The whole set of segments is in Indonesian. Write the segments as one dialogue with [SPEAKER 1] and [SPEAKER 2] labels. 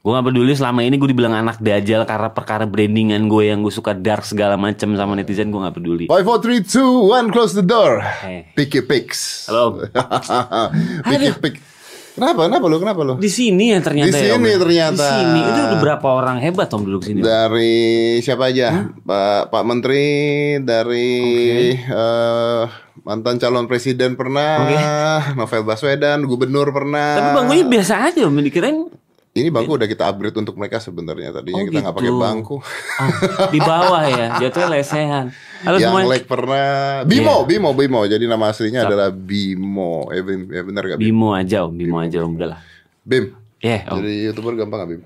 [SPEAKER 1] Gue gak peduli selama ini gue dibilang anak dajal karena perkara brandingan gue yang gue suka dark segala macem sama netizen gue gak peduli.
[SPEAKER 2] Five, four, three, two, one, close the door.
[SPEAKER 1] Eh.
[SPEAKER 2] Picky Picks.
[SPEAKER 1] Halo.
[SPEAKER 2] Picky Pick. Kenapa? Kenapa lu? Kenapa lu?
[SPEAKER 1] Di sini ya ternyata.
[SPEAKER 2] Di
[SPEAKER 1] ya, Om,
[SPEAKER 2] sini
[SPEAKER 1] ya?
[SPEAKER 2] ternyata.
[SPEAKER 1] Di sini itu udah berapa orang hebat om duduk sini?
[SPEAKER 2] Dari siapa aja? Pak Pak Menteri, dari eh, mantan calon presiden pernah, Novel Baswedan, gubernur pernah.
[SPEAKER 1] Tapi bangkunya biasa aja om, dikirain
[SPEAKER 2] Ini bangku udah kita upgrade untuk mereka sebenarnya. Tadinya
[SPEAKER 1] Oh,
[SPEAKER 2] kita nggak pakai
[SPEAKER 1] gitu.
[SPEAKER 2] bangku.
[SPEAKER 1] oh, di bawah ya, jatuhnya lesehan. Halo
[SPEAKER 2] Yang
[SPEAKER 1] semuanya.
[SPEAKER 2] leg pernah Bimo, Bimo, Bimo. Jadi nama aslinya adalah Bimo. Eh, Bim, ya benar gak Bim?
[SPEAKER 1] Bimo aja om, Bimo aja om, udah lah.
[SPEAKER 2] Bim.
[SPEAKER 1] Ya, om.
[SPEAKER 2] Jadi youtuber gampang gak Bim?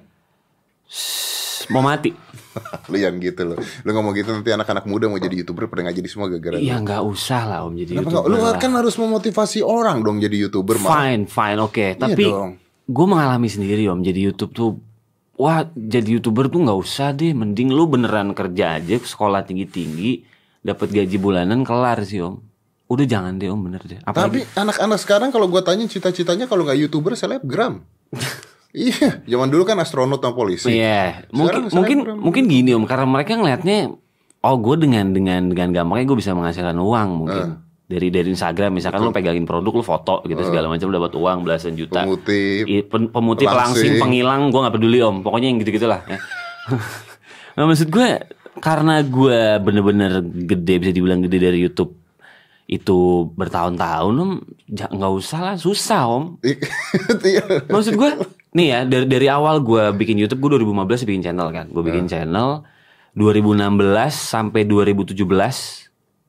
[SPEAKER 1] mau mati.
[SPEAKER 2] lu yang gitu loh. Lu ngomong gitu nanti anak-anak muda mau jadi youtuber pada nggak jadi semua gara-gara. lu.
[SPEAKER 1] Ya nggak usah lah om jadi
[SPEAKER 2] Kenapa
[SPEAKER 1] youtuber
[SPEAKER 2] Lu
[SPEAKER 1] lah.
[SPEAKER 2] kan harus memotivasi orang dong jadi youtuber.
[SPEAKER 1] Fine, fine, oke. Tapi
[SPEAKER 2] dong.
[SPEAKER 1] Gue mengalami sendiri om. Jadi YouTube tuh, wah jadi youtuber tuh nggak usah deh. Mending lu beneran kerja aja, sekolah tinggi tinggi, dapat gaji bulanan kelar sih om. Udah jangan deh om, bener deh. Apalagi
[SPEAKER 2] Tapi anak-anak sekarang kalau gua tanya cita-citanya kalau nggak youtuber selebgram. iya, zaman dulu kan astronot sama polisi.
[SPEAKER 1] Iya, mungkin
[SPEAKER 2] Sekarang
[SPEAKER 1] mungkin
[SPEAKER 2] selebgram.
[SPEAKER 1] mungkin gini om, karena mereka ngelihatnya, oh gue dengan dengan dengan gampangnya gue bisa menghasilkan uang mungkin dari dari Instagram, misalkan lu pegangin produk, lu foto gitu segala macam dapat uang belasan juta.
[SPEAKER 2] Pemutih.
[SPEAKER 1] I- pen- pemutih,
[SPEAKER 2] Pelangsing.
[SPEAKER 1] pelangsing, penghilang, gue nggak peduli om, pokoknya yang gitu gitulah. Ya. nah maksud gue karena gue bener-bener gede bisa dibilang gede dari YouTube itu bertahun-tahun om, nggak usah lah, susah om.
[SPEAKER 2] Iya.
[SPEAKER 1] Maksud gue nih ya dari dari awal gue bikin YouTube gue 2015 bikin channel kan. Gue bikin channel 2016 sampai 2017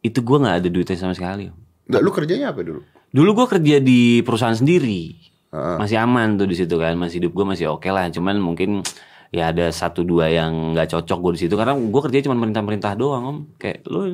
[SPEAKER 1] itu gue nggak ada duitnya sama sekali.
[SPEAKER 2] Nggak, lu kerjanya apa dulu?
[SPEAKER 1] Dulu gue kerja di perusahaan sendiri.
[SPEAKER 2] Heeh.
[SPEAKER 1] Masih aman tuh di situ kan. Masih hidup gue masih oke lah. Cuman mungkin ya ada satu dua yang nggak cocok gue di situ karena gue kerja cuma perintah-perintah doang om. Kayak lo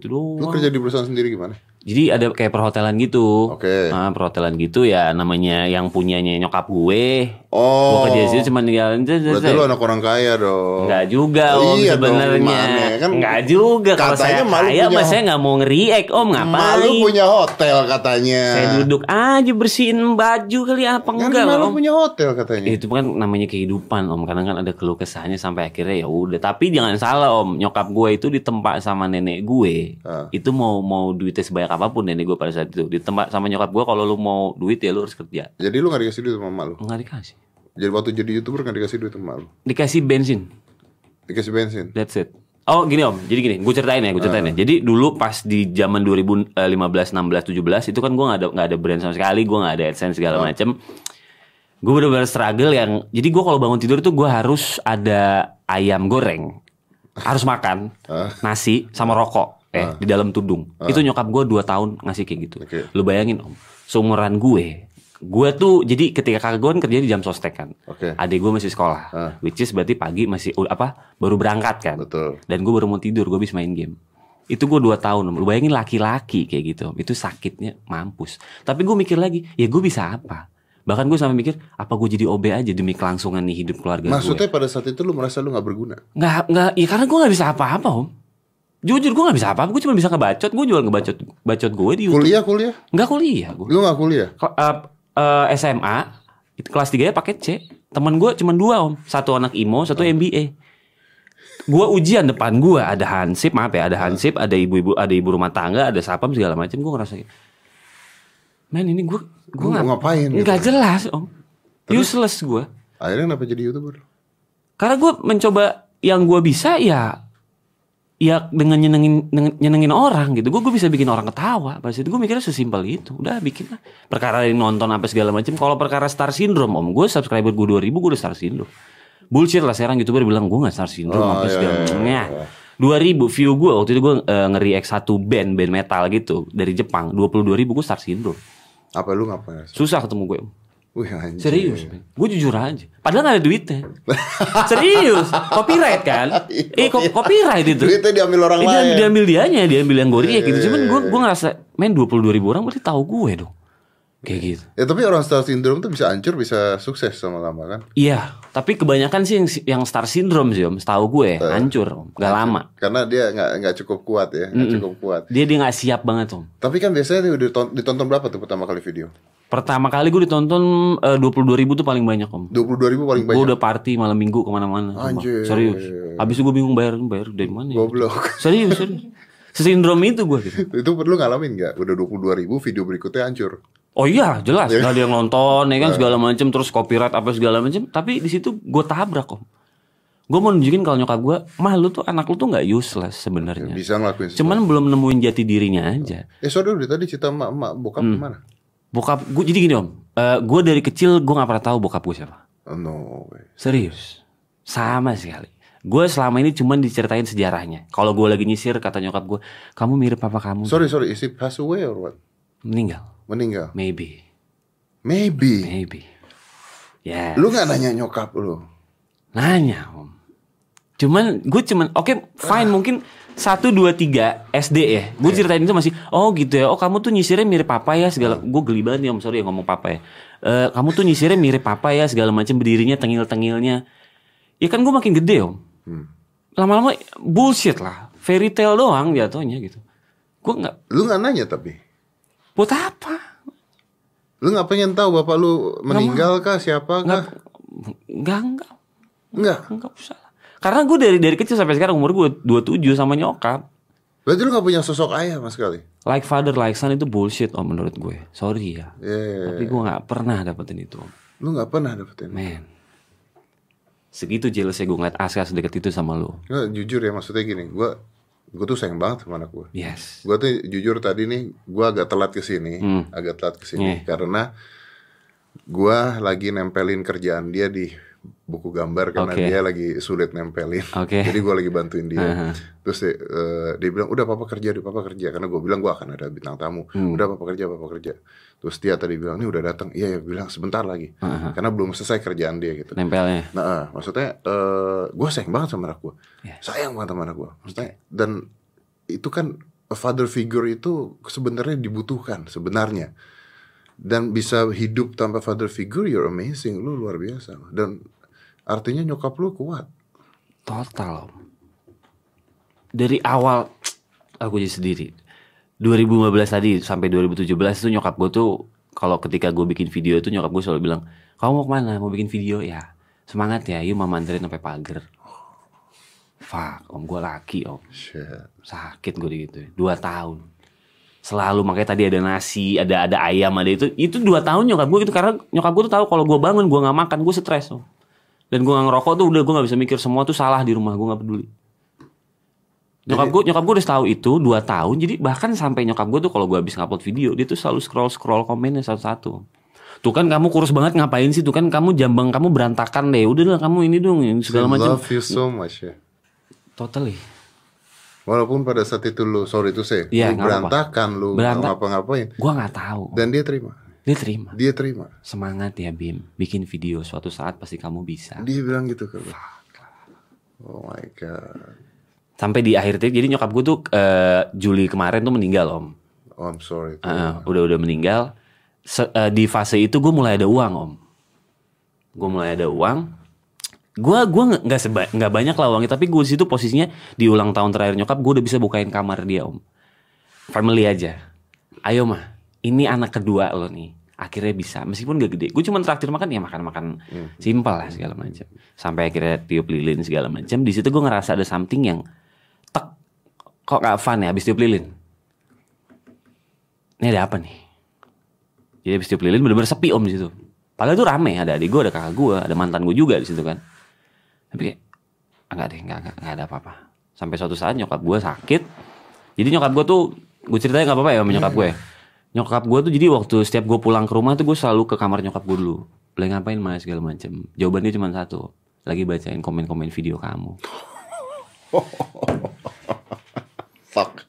[SPEAKER 1] gitu doang.
[SPEAKER 2] Lu kerja di perusahaan sendiri gimana?
[SPEAKER 1] Jadi ada kayak perhotelan gitu.
[SPEAKER 2] Oke.
[SPEAKER 1] Nah, perhotelan gitu ya namanya yang punyanya nyokap gue.
[SPEAKER 2] Oh.
[SPEAKER 1] Gue kerja di situ cuma tinggal
[SPEAKER 2] Berarti lu anak orang kaya dong.
[SPEAKER 1] Enggak juga om
[SPEAKER 2] Iya
[SPEAKER 1] sebenarnya.
[SPEAKER 2] gimana? Kan
[SPEAKER 1] Enggak juga kalau saya
[SPEAKER 2] katanya malu
[SPEAKER 1] kaya
[SPEAKER 2] punya-
[SPEAKER 1] mas saya nggak mau ngeriak om ngapain?
[SPEAKER 2] Malu punya hotel katanya.
[SPEAKER 1] Saya duduk aja bersihin baju kali apa
[SPEAKER 2] Kan
[SPEAKER 1] enggak
[SPEAKER 2] malu
[SPEAKER 1] om?
[SPEAKER 2] punya hotel katanya.
[SPEAKER 1] Itu kan namanya kehidupan om. Kadang kan ada keluh kesahnya sampai akhirnya ya udah. Tapi jangan salah om. Nyokap gue itu ditempa sama nenek gue.
[SPEAKER 2] Ah.
[SPEAKER 1] Itu mau mau duitnya sebanyak apa pun nenek gue pada saat itu. Ditempa sama nyokap gue kalau lu mau duit ya lu harus kerja.
[SPEAKER 2] Jadi lu gak dikasih duit sama emak lu?
[SPEAKER 1] Enggak dikasih.
[SPEAKER 2] Jadi waktu jadi youtuber gak dikasih duit sama lu?
[SPEAKER 1] Dikasih bensin.
[SPEAKER 2] Dikasih bensin?
[SPEAKER 1] That's it. Oh gini om, jadi gini, gue ceritain ya, gue ceritain ya. Jadi dulu pas di zaman 2015, 16, 17 itu kan gue nggak ada nggak ada brand sama sekali, gue nggak ada adsense segala macem. Gue bener-bener struggle yang, jadi gue kalau bangun tidur tuh gue harus ada ayam goreng, harus makan nasi sama rokok, eh di dalam tudung. Itu nyokap gue dua tahun ngasih kayak gitu.
[SPEAKER 2] Oke.
[SPEAKER 1] Lu bayangin om, seumuran gue, gue tuh jadi ketika kakak gue kan kerja di jam sostek kan.
[SPEAKER 2] Oke.
[SPEAKER 1] Adik gue masih sekolah,
[SPEAKER 2] Ah.
[SPEAKER 1] which is berarti pagi masih uh, apa baru berangkat kan.
[SPEAKER 2] Betul.
[SPEAKER 1] Dan gue baru mau tidur, gue bisa main game. Itu gue dua tahun, lu bayangin laki-laki kayak gitu, itu sakitnya mampus. Tapi gue mikir lagi, ya gue bisa apa? Bahkan gue sampai mikir, apa gue jadi OB aja demi kelangsungan nih hidup keluarga gue?
[SPEAKER 2] Maksudnya pada saat itu lu merasa lu gak berguna?
[SPEAKER 1] Nggak, nggak, ya karena gue nggak bisa apa-apa om. Jujur gue nggak bisa apa-apa, gue cuma bisa ngebacot, gue jual ngebacot, bacot gue di YouTube.
[SPEAKER 2] Kuliah, kuliah?
[SPEAKER 1] Nggak kuliah gue.
[SPEAKER 2] Lu gak kuliah?
[SPEAKER 1] Ke- eh, eh, SMA itu kelas 3 ya paket C. Temen gue cuma dua om, satu anak IMO, satu MBA. Gue ujian depan gue ada hansip, maaf ya, ada hansip, ada ibu-ibu, ada ibu rumah tangga, ada sapam segala macam. Gue ngerasa, men ini gue gue
[SPEAKER 2] mau ngapain gitu?
[SPEAKER 1] Nggak jelas om, useless gue.
[SPEAKER 2] Akhirnya kenapa jadi youtuber?
[SPEAKER 1] Karena gue mencoba yang gue bisa ya ya dengan nyenengin dengan nyenengin orang gitu. Gue gue bisa bikin orang ketawa. Pas itu gue mikirnya sesimpel itu. Udah bikin lah. Perkara yang nonton apa segala macam kalau perkara star syndrome om gue subscriber gue 2000 gue udah star syndrome. Bullshit lah sekarang youtuber bilang gue gak star syndrome
[SPEAKER 2] Oh,
[SPEAKER 1] apa
[SPEAKER 2] iya,
[SPEAKER 1] segala
[SPEAKER 2] iya,
[SPEAKER 1] macam
[SPEAKER 2] iya,
[SPEAKER 1] Ya. 2000 view gue waktu itu gue uh, nge-react satu band band metal gitu dari Jepang. 22 ribu gue star syndrome.
[SPEAKER 2] Apa lu ngapain?
[SPEAKER 1] susah ketemu gue.
[SPEAKER 2] Wih anjir.
[SPEAKER 1] Serius, gue jujur aja. Padahal gak ada duitnya. Serius, copyright kan? Eh, ko- copyright itu.
[SPEAKER 2] Duitnya diambil orang
[SPEAKER 1] Eh, dia,
[SPEAKER 2] lain.
[SPEAKER 1] diambil dianya, diambil yang gue
[SPEAKER 2] Iya,
[SPEAKER 1] gitu. Cuman gue gue ngerasa, main 22 ribu orang berarti tahu gue dong. Kayak gitu
[SPEAKER 2] Ya tapi orang star syndrome tuh bisa hancur, bisa sukses lama-lama kan?
[SPEAKER 1] iya tapi kebanyakan sih yang yang star syndrome sih om setahu gue hancur om gak lama
[SPEAKER 2] Karena dia nggak nggak cukup kuat ya, nggak cukup kuat.
[SPEAKER 1] dia dia nggak siap banget om
[SPEAKER 2] Tapi kan biasanya nih diton- ditonton berapa tuh pertama kali video?
[SPEAKER 1] pertama kali gue ditonton dua puluh ribu tuh paling banyak om
[SPEAKER 2] 22 ribu paling
[SPEAKER 1] gue
[SPEAKER 2] banyak.
[SPEAKER 1] udah party malam minggu ke mana-mana.
[SPEAKER 2] Anjir.
[SPEAKER 1] serius abis itu gue bingung bayar bayar dari mana ya?
[SPEAKER 2] Goblok.
[SPEAKER 1] serius serius sindrom itu gue gitu
[SPEAKER 2] itu perlu ngalamin nggak? Udah 22 ribu video berikutnya hancur.
[SPEAKER 1] Oh iya jelas. Nggak ada yang nonton ya kan segala macem terus copyright apa segala macem. Tapi di situ gue tabrak om. Gue mau nunjukin kalau nyokap gue mah lu tuh anak lu tuh nggak useless sebenarnya.
[SPEAKER 2] Bisa ngelakuin sesuatu.
[SPEAKER 1] cuman belum nemuin jati dirinya aja.
[SPEAKER 2] Eh sorry udah tadi cerita emak emak bokap
[SPEAKER 1] Hmm.
[SPEAKER 2] gimana?
[SPEAKER 1] bokap gue jadi gini om. Gue dari kecil gue nggak pernah tahu bokap gue siapa.
[SPEAKER 2] Oh, no way.
[SPEAKER 1] serius. Sama sekali. Gue selama ini cuman diceritain sejarahnya. Kalau gue lagi nyisir kata nyokap gue kamu mirip papa kamu?
[SPEAKER 2] Sorry sorry, is he pass away or what?
[SPEAKER 1] meninggal
[SPEAKER 2] Meninggal.
[SPEAKER 1] maybe
[SPEAKER 2] Maybe.
[SPEAKER 1] maybe ya
[SPEAKER 2] Lu nggak nanya nyokap lu?
[SPEAKER 1] Nanya om. Cuman gue cuman oke fine mungkin satu dua tiga SD ya. Gue ceritain itu masih oh gitu ya. Oh kamu tuh nyisirnya mirip papa ya segala. Gue geli banget nih om sorry ya ngomong papa ya. Eh, kamu tuh nyisirnya mirip papa ya segala macam berdirinya tengil tengilnya. Ya kan gue makin gede om. Lama-lama bullshit lah. Fairy tale doang jatuhnya gitu. Gue nggak
[SPEAKER 2] Lu nggak nanya tapi.
[SPEAKER 1] Buat apa?
[SPEAKER 2] Lu nggak pengen tahu bapak lu meninggal kah siapa kah?
[SPEAKER 1] Nggak nggak
[SPEAKER 2] Enggak.
[SPEAKER 1] nggak usah. Karena gue dari dari kecil sampai sekarang umur gue 27 sama nyokap.
[SPEAKER 2] Berarti lu nggak punya sosok ayah sama sekali?
[SPEAKER 1] Like father like son itu bullshit om menurut gue. Sorry ya.
[SPEAKER 2] Iya.
[SPEAKER 1] Tapi gue nggak pernah dapetin itu om.
[SPEAKER 2] Lu nggak pernah dapetin.
[SPEAKER 1] Man. Segitu jealousnya gue ngeliat Aska sedekat itu sama lu.
[SPEAKER 2] Nggak, jujur ya maksudnya gini, gua gua tuh sayang banget sama anak gua.
[SPEAKER 1] Yes.
[SPEAKER 2] Gua tuh jujur tadi nih, gua agak telat ke sini,
[SPEAKER 1] Hmm.
[SPEAKER 2] agak telat ke sini
[SPEAKER 1] Iya.
[SPEAKER 2] karena gua lagi nempelin kerjaan dia di buku gambar karena
[SPEAKER 1] Oke.
[SPEAKER 2] dia lagi sulit nempelin.
[SPEAKER 1] Oke.
[SPEAKER 2] Jadi gua lagi bantuin dia.
[SPEAKER 1] Aha.
[SPEAKER 2] Terus dia, eh, dia bilang, "Udah papa kerja, deh papa kerja." Karena gua bilang gua akan ada bintang tamu.
[SPEAKER 1] Hmm.
[SPEAKER 2] Udah papa kerja, papa kerja. Terus dia tadi bilang, "Nih udah datang." Iya, ya bilang sebentar lagi.
[SPEAKER 1] Aha.
[SPEAKER 2] Karena belum selesai kerjaan dia gitu.
[SPEAKER 1] Nempelnya.
[SPEAKER 2] Nah, eh, maksudnya eh gue sayang banget sama anak gue,
[SPEAKER 1] Yes.
[SPEAKER 2] sayang banget sama anak gue. Maksudnya dan itu kan a father figure itu sebenarnya dibutuhkan sebenarnya. Dan bisa hidup tanpa father figure, you're amazing, lu luar biasa. Dan artinya nyokap lu kuat.
[SPEAKER 1] Total. Dari awal aku jadi sendiri. 2015 tadi sampai 2017 itu nyokap gue tuh kalau ketika gue bikin video itu nyokap gue selalu bilang kamu mau ke mana mau bikin video ya semangat ya yuk mama anterin sampai pagar fuck om gue laki om
[SPEAKER 2] Shit.
[SPEAKER 1] sakit gue gitu dua tahun selalu makanya tadi ada nasi ada ada ayam ada itu itu dua tahun nyokap gue gitu karena nyokap gue tuh tahu kalau gue bangun gue nggak makan gue stres om. Dan gue nggak ngerokok tuh udah gue nggak bisa mikir semua tuh salah di rumah gue nggak peduli. Nyokap gue nyokap gue udah tahu itu dua tahun jadi bahkan sampai nyokap gue tuh kalau gue habis ngupload video dia tuh selalu scroll scroll komennya satu-satu. Tuh kan kamu kurus banget ngapain sih? Tuh kan kamu jambang kamu berantakan deh. Udah lah kamu ini dong ini segala macam.
[SPEAKER 2] love you so much ya.
[SPEAKER 1] totally.
[SPEAKER 2] Walaupun pada saat itu lu sorry itu saya,
[SPEAKER 1] Iya,
[SPEAKER 2] lu berantakan, lu
[SPEAKER 1] Berantak-
[SPEAKER 2] nggak ngapa-ngapain,
[SPEAKER 1] gue nggak tahu.
[SPEAKER 2] Dan dia terima,
[SPEAKER 1] dia terima
[SPEAKER 2] dia terima.
[SPEAKER 1] Semangat ya Bim, bikin video suatu saat pasti kamu bisa.
[SPEAKER 2] Dia bilang gitu ke lu. Oh my god.
[SPEAKER 1] Sampai di akhir trip, jadi nyokap gue tuh eh, Juli kemarin tuh meninggal om.
[SPEAKER 2] Oh, I'm sorry.
[SPEAKER 1] Eh, udah udah meninggal. Se- eh, di fase itu gue mulai ada uang om. Gue mulai ada uang. Gue gua nggak nggak seba- nggak banyak lah uangnya, tapi gue di situ posisinya di ulang tahun terakhir nyokap gue udah bisa bukain kamar dia om. Family aja. Ayo mah, ini anak kedua lo nih. Akhirnya bisa, meskipun gak gede. Gue cuma traktir makan ya makan-makan simpel lah segala macam. Sampai akhirnya tiup lilin segala macam. Di situ gue ngerasa ada something yang tek kok gak fun ya habis tiup lilin. Ini ada apa nih? Jadi habis tiup lilin bener-bener sepi om di situ. Padahal itu rame, ada adik gue, ada kakak gue, ada mantan gue juga di situ kan. Tapi kayak enggak deh, enggak, enggak, enggak ada apa-apa. Sampai suatu saat nyokap gue sakit. Jadi nyokap gue tuh, gue ceritain nggak apa-apa ya sama nyokap gue. Nyokap gue tuh jadi waktu setiap gue pulang ke rumah tuh gue selalu ke kamar nyokap gue dulu. Lagi ngapain mas segala macem. Jawabannya cuma satu. Lagi bacain komen-komen video kamu.
[SPEAKER 2] Fuck.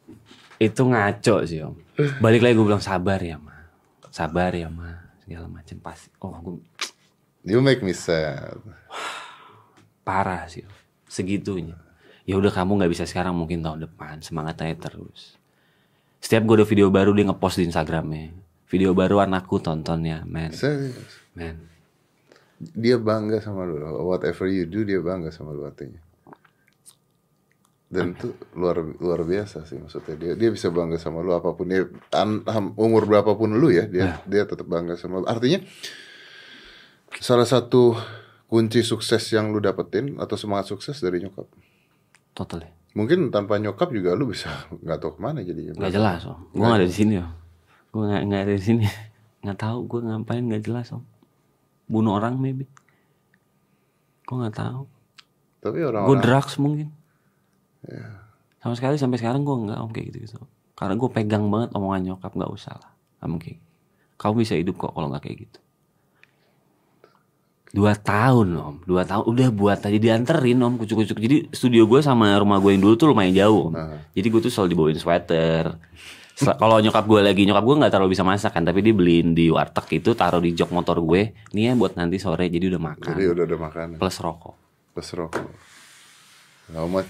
[SPEAKER 1] Itu ngaco sih om. Balik lagi gue bilang sabar ya ma. Sabar ya ma. Segala macem pasti. Oh gue
[SPEAKER 2] You make me sad.
[SPEAKER 1] parah sih. Om. Segitunya. Ya udah kamu nggak bisa sekarang mungkin tahun depan. Semangat aja terus. Setiap gue ada video baru dia ngepost di Instagramnya. Video baru anakku tonton ya, men.
[SPEAKER 2] Serius.
[SPEAKER 1] Men.
[SPEAKER 2] Dia bangga sama lu. Whatever you do, dia bangga sama lu artinya. Dan itu luar luar biasa sih maksudnya dia dia bisa bangga sama lu apa pun dia an- ham- umur berapapun lu ya dia dia tetap bangga sama lu. Artinya salah satu kunci sukses yang lu dapetin atau semangat sukses dari nyokap.
[SPEAKER 1] Totally.
[SPEAKER 2] Mungkin tanpa nyokap juga lu bisa nggak tahu ke mana jadi.
[SPEAKER 1] Nggak jelas om. Gue nggak ada di sini om. Gue nggak nggak ada di sini. Nggak tahu gue ngapain nggak jelas om. Bunuh orang maybe. Gue nggak tahu.
[SPEAKER 2] Tapi
[SPEAKER 1] Gue
[SPEAKER 2] orang-orang
[SPEAKER 1] drugs mungkin. Sama sekali sampai sekarang gue nggak om kayak gitu gitu. Karena gue pegang banget omongan nyokap nggak usah lah. Nggak mungkin. Kamu bisa hidup kok kalau nggak kayak gitu. Dua tahun om, dua tahun udah buat tadi dianterin om kucuk-kucuk. Jadi studio gue sama rumah gue yang dulu tuh lumayan jauh. Om. Jadi gue tuh selalu dibawain sweater. Kalau nyokap gue lagi nyokap gue nggak terlalu bisa masak kan, tapi dia beliin di warteg itu taruh di jok motor gue. Nih ya buat nanti sore jadi udah makan
[SPEAKER 2] jadi udah ada makanan
[SPEAKER 1] plus rokok.
[SPEAKER 2] plus rokok. Lama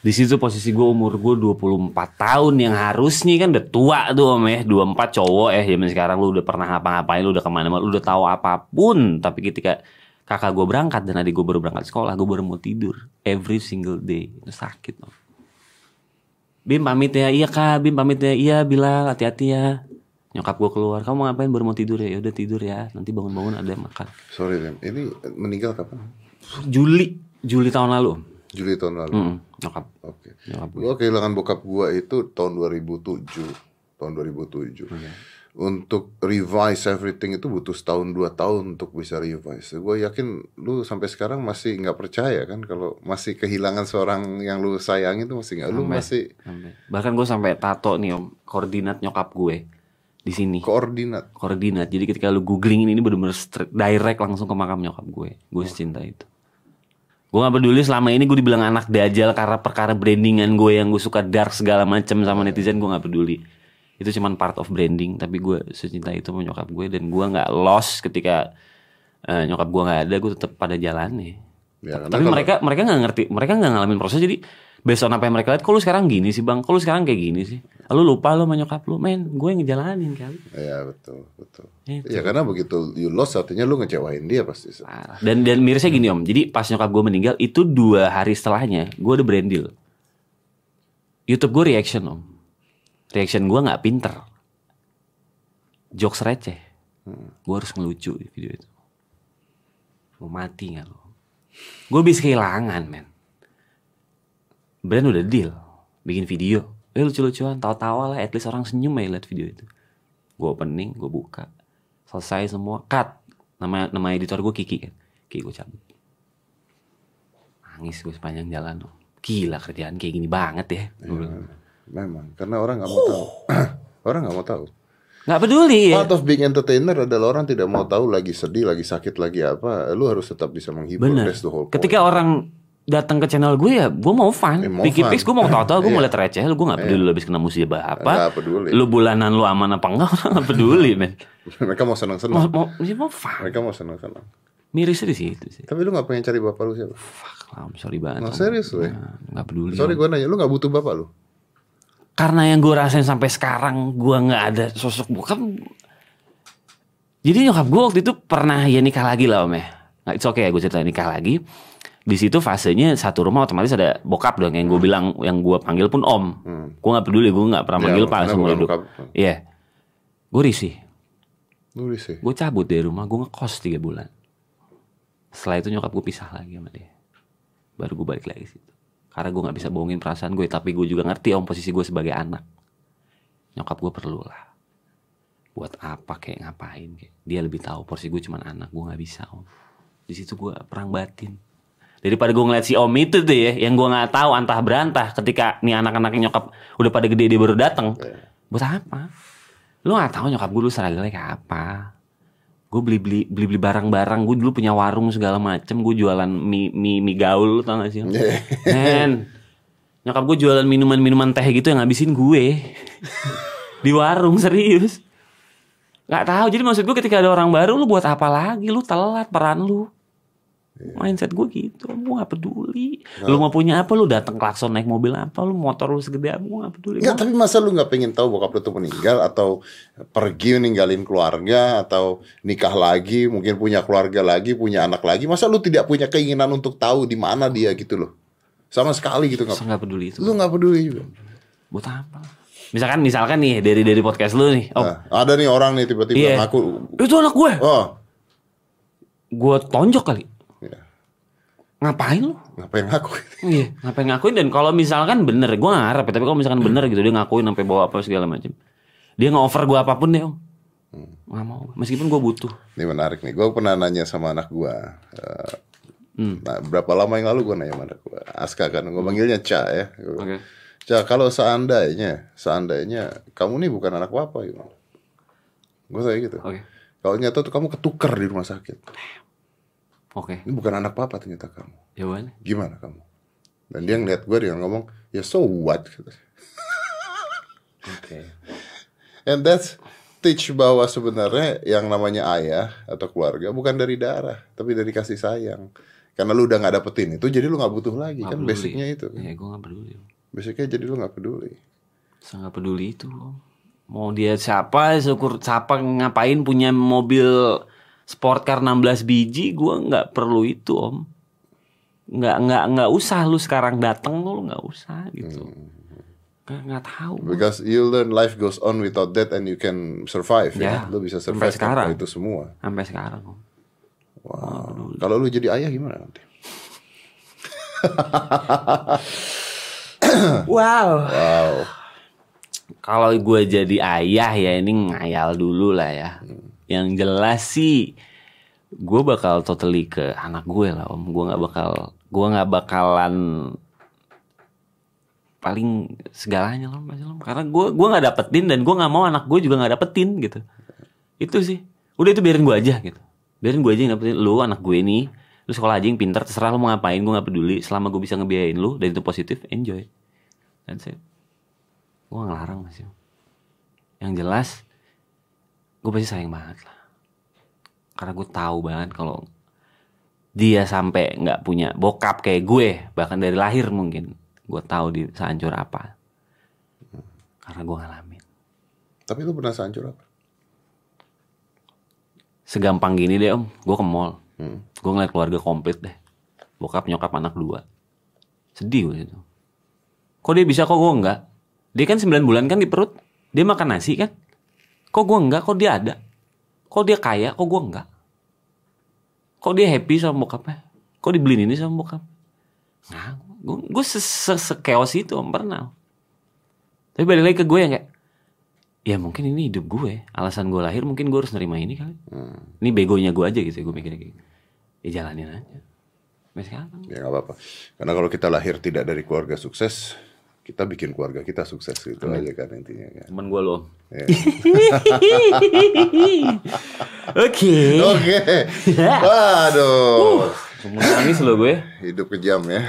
[SPEAKER 1] Di situ posisi gue umur gue 24 tahun yang harusnya kan udah tua tuh om ya. 24 cowok eh zaman sekarang lu udah pernah ngapa-ngapain lu udah ke mana-mana lu udah tahu apa pun. Tapi ketika kakak gue berangkat dan adik gue baru berangkat sekolah gue baru mau tidur every single day. Itu sakit om. Bim pamit ya. Iya kak. Bim pamit ya. Iya bilang hati-hati ya. Nyokap gue keluar. Kamu mau ngapain? Baru mau tidur ya? Udah tidur ya. Nanti bangun-bangun ada yang makan.
[SPEAKER 2] Sorry Dem. Ini meninggal kapan?
[SPEAKER 1] Juli. Juli tahun lalu Om.
[SPEAKER 2] Juli tahun lalu.
[SPEAKER 1] Mm, nyokap
[SPEAKER 2] Oke.
[SPEAKER 1] nyokap gue
[SPEAKER 2] Gua kehilangan bokap gua itu tahun 2007. Tahun 2007. Untuk revise everything itu butuh setahun dua tahun untuk bisa revise. Gue yakin lu sampai sekarang masih nggak percaya kan kalau masih kehilangan seorang yang lu sayang itu masih nggak. Lu masih
[SPEAKER 1] Sampai- Bahkan gue sampai tato nih om koordinat nyokap gue di sini.
[SPEAKER 2] koordinat.
[SPEAKER 1] Koordinat. Jadi ketika lu googling ini, ini straight- direct langsung ke makam nyokap gue. Gue secinta itu. Gue gak peduli selama ini gue dibilang anak dajal karena perkara brandingan gue yang gue suka dark segala macem sama netizen gue gak peduli. Itu cuman part of branding. Tapi gue secinta itu sama nyokap gue dan gue nggak lost ketika eh, nyokap gue nggak ada. Gue tetap pada jalannya.
[SPEAKER 2] Ya,
[SPEAKER 1] Tapi
[SPEAKER 2] kalau-
[SPEAKER 1] mereka mereka nggak ngerti, mereka nggak ngalamin proses jadi based on apa yang mereka lihat, kok lu sekarang gini sih bang, kok lu sekarang kayak gini sih, lu lupa lu sama nyokap lu, men, gue yang ngejalanin kali.
[SPEAKER 2] Ya betul betul.
[SPEAKER 1] Itu.
[SPEAKER 2] Ya karena begitu you lost artinya lu ngecewain dia pasti.
[SPEAKER 1] Dan dan mirisnya gini om, jadi pas nyokap gue meninggal itu dua hari setelahnya gue udah brand deal. YouTube gue reaction om, reaction gue nggak pinter, jokes receh, gue harus ngelucu di video itu. Mau mati nggak lo? Gue bisa kehilangan men. Brand udah deal, bikin video, eh lucu-lucuan, tawa-tawa lah, at least orang senyum ya liat video itu. Gue opening, gue buka, selesai semua, cut. Nama nama editor gue Kiki kan, Kiki gue cabut. Nangis gue sepanjang jalan. Om. Gila kerjaan kayak gini banget ya. Bilang.
[SPEAKER 2] Memang karena orang nggak mau tahu. orang nggak mau tahu.
[SPEAKER 1] Nggak peduli ya.
[SPEAKER 2] Part of being entertainer adalah orang tidak mau tahu lagi sedih, lagi sakit, lagi apa. Lu harus tetap bisa menghibur.
[SPEAKER 1] Bener.
[SPEAKER 2] That's the whole point.
[SPEAKER 1] Ketika orang datang ke channel gue ya, gue mau fun.
[SPEAKER 2] Eh, mau
[SPEAKER 1] Piki
[SPEAKER 2] fun.
[SPEAKER 1] Pix gue mau tahu-tahu, gue mau
[SPEAKER 2] Iya.
[SPEAKER 1] liat receh. Lu gue nggak peduli lu habis kena musibah apa.
[SPEAKER 2] Nggak peduli.
[SPEAKER 1] Lu bulanan lu aman apa enggak, orang nggak peduli men.
[SPEAKER 2] Mereka mau
[SPEAKER 1] Mau,
[SPEAKER 2] senang-senang.
[SPEAKER 1] mau, ya mau fun.
[SPEAKER 2] Mereka mau senang-senang.
[SPEAKER 1] Mirisnya di situ sih.
[SPEAKER 2] Tapi lu nggak pengen cari bapak lu siapa?
[SPEAKER 1] Fuck lah, I'm sorry banget.
[SPEAKER 2] Nah, serius lu ya?
[SPEAKER 1] Nah, Nggak peduli.
[SPEAKER 2] Sorry gue nanya, lu nggak butuh bapak lu?
[SPEAKER 1] Karena yang gue rasain sampai sekarang gue nggak ada sosok bokap. Jadi nyokap gue waktu itu pernah ya nikah lagi lah om ya. Nah, it's okay ya gue cerita nikah lagi. Di situ fasenya satu rumah otomatis ada bokap dong yang gue bilang yang gue panggil pun om. Gue nggak peduli gue nggak pernah
[SPEAKER 2] Ya,
[SPEAKER 1] manggil pak
[SPEAKER 2] bukan
[SPEAKER 1] hidup
[SPEAKER 2] bokap.
[SPEAKER 1] iya. Gue risih.
[SPEAKER 2] Lu sih.
[SPEAKER 1] gue cabut dari rumah gue ngekos tiga bulan. Setelah itu nyokap gue pisah lagi sama dia. Baru gue balik lagi situ karena gue nggak bisa bohongin perasaan gue tapi gue juga ngerti om posisi gue sebagai anak. Nyokap gue perlu lah buat apa kayak ngapain kayak. Dia lebih tahu porsi gue cuman anak gue nggak bisa om. Di situ gue perang batin. Daripada gue ngeliat si om itu tuh ya yang gue nggak tahu antah berantah ketika nih anak-anaknya nyokap udah pada gede dia baru datang buat apa? Lu nggak tahu nyokap gue lu seragamnya kayak apa gue beli beli beli beli barang-barang. Gue dulu punya warung segala macem. Gue jualan mie mie, mie gaul tau gak sih? Om? men nyokap gue jualan minuman-minuman teh gitu yang ngabisin gue. Di warung serius. Nggak tahu jadi maksud gue ketika ada orang baru lu buat apa lagi? Lu telat peran lu Mindset gue gitu, gue gak peduli. Lu mau punya apa, lu datang klakson naik mobil apa, lu motor lu segede apa, gue gak peduli.
[SPEAKER 2] Enggak, tapi masa lu nggak pengen tahu bokap lu tuh meninggal atau pergi ninggalin keluarga atau nikah lagi, mungkin punya keluarga lagi, punya anak lagi. Masa lu tidak punya keinginan untuk tahu di mana dia gitu loh? Sama sekali gitu nggak?
[SPEAKER 1] Gak peduli itu.
[SPEAKER 2] Lu nggak peduli juga.
[SPEAKER 1] Buat apa? Misalkan misalkan nih dari dari podcast lu nih. Oh,
[SPEAKER 2] Nah, ada nih orang nih tiba-tiba
[SPEAKER 1] iya.
[SPEAKER 2] ngaku,
[SPEAKER 1] Itu anak gue.
[SPEAKER 2] oh,
[SPEAKER 1] Gue tonjok kali. Ngapain lu?
[SPEAKER 2] ngapain ngaku?
[SPEAKER 1] Iya, ngapain ngakuin dan kalau misalkan bener, gue harap ya, tapi kalau misalkan bener gitu dia ngakuin sampai bawa apa segala macam, dia nggak offer gue apa pun deh om, nggak mau, meskipun gue butuh.
[SPEAKER 2] Ini menarik nih. Gue pernah nanya sama anak gua. eh,
[SPEAKER 1] Hmm.
[SPEAKER 2] Nah, berapa lama yang lalu gue nanya sama anak gua. Aska kan, gue manggilnya Ca ya.
[SPEAKER 1] Oke.
[SPEAKER 2] Ca, kalau seandainya, seandainya kamu nih bukan anak papa gitu. Gue tanya gitu.
[SPEAKER 1] Oke,
[SPEAKER 2] Kalau nyata tuh kamu ketukar di rumah sakit.
[SPEAKER 1] Oke,
[SPEAKER 2] Ini bukan anak papa ternyata kamu.
[SPEAKER 1] jawabannya.
[SPEAKER 2] Gimana kamu? Dan dia ngeliat gue dengan ngomong, ya so what?
[SPEAKER 1] Oke.
[SPEAKER 2] And that's teach bahwa sebenarnya yang namanya ayah atau keluarga bukan dari darah, tapi dari kasih sayang. Karena lu udah nggak dapetin itu, jadi lu nggak butuh lagi
[SPEAKER 1] Nggak
[SPEAKER 2] kan
[SPEAKER 1] peduli.
[SPEAKER 2] basicnya itu.
[SPEAKER 1] Iya, gue gak peduli.
[SPEAKER 2] Basicnya jadi lu nggak peduli.
[SPEAKER 1] Sangat peduli itu. Mau dia siapa, syukur siapa ngapain punya mobil sport car 16 biji, gue nggak perlu itu om. Nggak nggak nggak usah lu sekarang datang lu nggak usah gitu. Nggak nggak tahu.
[SPEAKER 2] Because you learn life goes on without that and you can survive ya.
[SPEAKER 1] Ya,
[SPEAKER 2] Lu bisa
[SPEAKER 1] sampai
[SPEAKER 2] survive
[SPEAKER 1] sekarang.
[SPEAKER 2] tanpa itu semua.
[SPEAKER 1] Sampai sekarang om.
[SPEAKER 2] Wow. Kalau lu jadi ayah gimana nanti?
[SPEAKER 1] Wow.
[SPEAKER 2] Wow.
[SPEAKER 1] Kalau gue jadi ayah ya ini ngayal dulu lah ya. Yang jelas sih gue bakal totally ke anak gue lah om. Gue nggak bakal gue nggak bakalan paling segalanya loh Mas Ilham. Karena gue gua nggak dapetin dan gue nggak mau anak gue juga nggak dapetin gitu. Itu sih. Udah itu biarin gue aja gitu. Biarin gue aja yang dapetin lu anak gue nih. Lu sekolah aja yang pintar terserah lu mau ngapain gue nggak peduli selama gue bisa ngebiayain lu dan itu positif enjoy. That's it. Gue ngelarang masih. Yang jelas, gue pasti sayang banget lah. Karena gue tahu banget kalau dia sampai nggak punya bokap kayak gue, bahkan dari lahir mungkin, gue tahu dia sehancur apa. Karena gue ngalamin.
[SPEAKER 2] Tapi lu pernah sehancur apa?
[SPEAKER 1] Segampang gini deh om, gue ke mall.
[SPEAKER 2] Hmm.
[SPEAKER 1] Gue ngeliat keluarga komplit deh. Bokap, nyokap, anak dua. Sedih gue itu. Kok dia bisa, kok gue enggak? Dia kan 9 bulan kan di perut. Dia makan nasi kan? Kok gue enggak? Kok dia ada? Kok dia kaya? Kok gue enggak? Kok dia happy sama bokapnya? Kok dibeliin ini sama bokap? Nggak, gue, gue se sekeos itu om pernah. Tapi balik lagi ke gue yang kayak, ya mungkin ini hidup gue. Alasan gue lahir mungkin gue harus nerima ini kali. Ini begonya gue aja gitu, gue mikirnya kayak gitu. Ya jalanin aja. Sampai sekarang.
[SPEAKER 2] Ya nggak apa-apa. Karena kalau kita lahir tidak dari keluarga sukses, kita bikin keluarga kita sukses gitu aja kan intinya kan.
[SPEAKER 1] Temen gue loh.
[SPEAKER 2] Ya.
[SPEAKER 1] Oke.
[SPEAKER 2] Oke. Waduh.
[SPEAKER 1] Semua nangis loh gue.
[SPEAKER 2] Hidup kejam ya.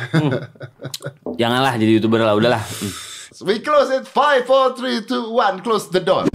[SPEAKER 1] Janganlah jadi youtuber lah, udahlah. Hmm.
[SPEAKER 2] We close it. 5, 4, 3, 2, 1. Close the door.